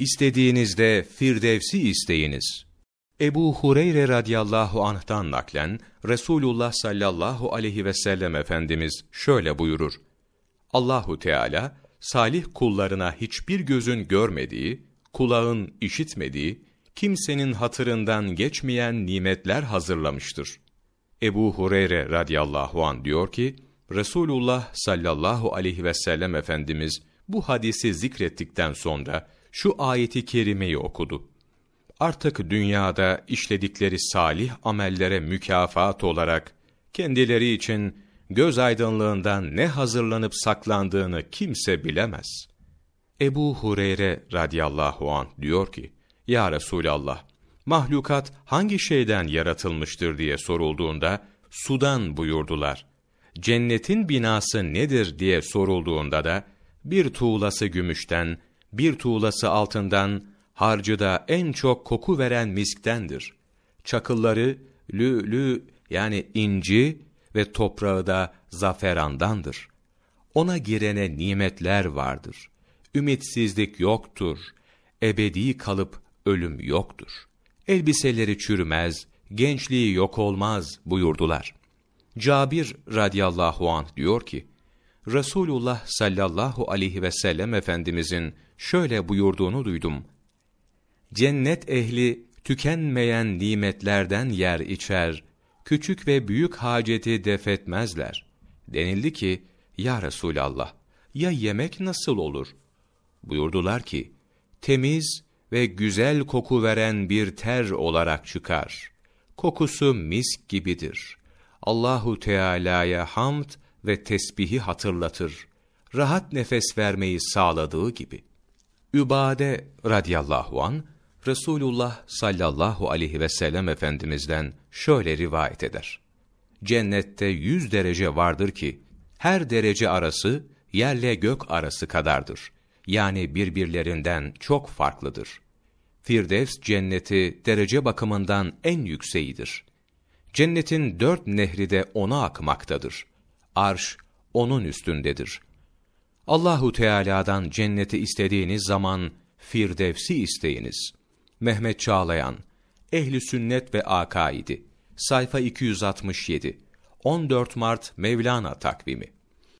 İstediğinizde Firdevs'i isteyiniz. Ebu Hureyre radıyallahu anh'tan naklen, Resulullah sallallahu aleyhi ve sellem Efendimiz şöyle buyurur. Allahu Teala, salih kullarına hiçbir gözün görmediği, kulağın işitmediği, kimsenin hatırından geçmeyen nimetler hazırlamıştır. Ebu Hureyre radıyallahu an diyor ki, Resulullah sallallahu aleyhi ve sellem Efendimiz bu hadisi zikrettikten sonra şu ayeti kerimeyi okudu. Artık dünyada işledikleri salih amellere mükafat olarak kendileri için göz aydınlığından ne hazırlanıp saklandığını kimse bilemez. Ebu Hureyre radıyallahu an diyor ki, Ya Resulallah, mahlukat hangi şeyden yaratılmıştır diye sorulduğunda, sudan buyurdular. Cennetin binası nedir diye sorulduğunda da, bir tuğlası gümüşten, bir tuğlası altından, harcı da en çok koku veren misktendir. Çakılları, lü lü yani inci ve toprağı da zaferandandır. Ona girene nimetler vardır. Ümitsizlik yoktur. Ebedi kalıp ölüm yoktur. Elbiseleri çürümez, gençliği yok olmaz buyurdular. Cabir radıyallahu anh diyor ki, Resulullah sallallahu aleyhi ve sellem Efendimizin şöyle buyurduğunu duydum. Cennet ehli tükenmeyen nimetlerden yer içer, küçük ve büyük haceti defetmezler. Denildi ki, Ya Resulallah, ya yemek nasıl olur? Buyurdular ki, temiz ve güzel koku veren bir ter olarak çıkar. Kokusu misk gibidir. Allahu Teala'ya hamd ve tesbihi hatırlatır. Rahat nefes vermeyi sağladığı gibi. Übade radıyallahu an Resulullah sallallahu aleyhi ve sellem Efendimiz'den şöyle rivayet eder. Cennette yüz derece vardır ki, her derece arası yerle gök arası kadardır. Yani birbirlerinden çok farklıdır. Firdevs cenneti derece bakımından en yükseğidir. Cennetin dört nehri de ona akmaktadır. Arş onun üstündedir. Allahu Teala'dan cenneti istediğiniz zaman Firdevs'i isteyiniz. Mehmet Çağlayan, Ehli Sünnet ve Akaidi, sayfa 267, 14 Mart Mevlana takvimi.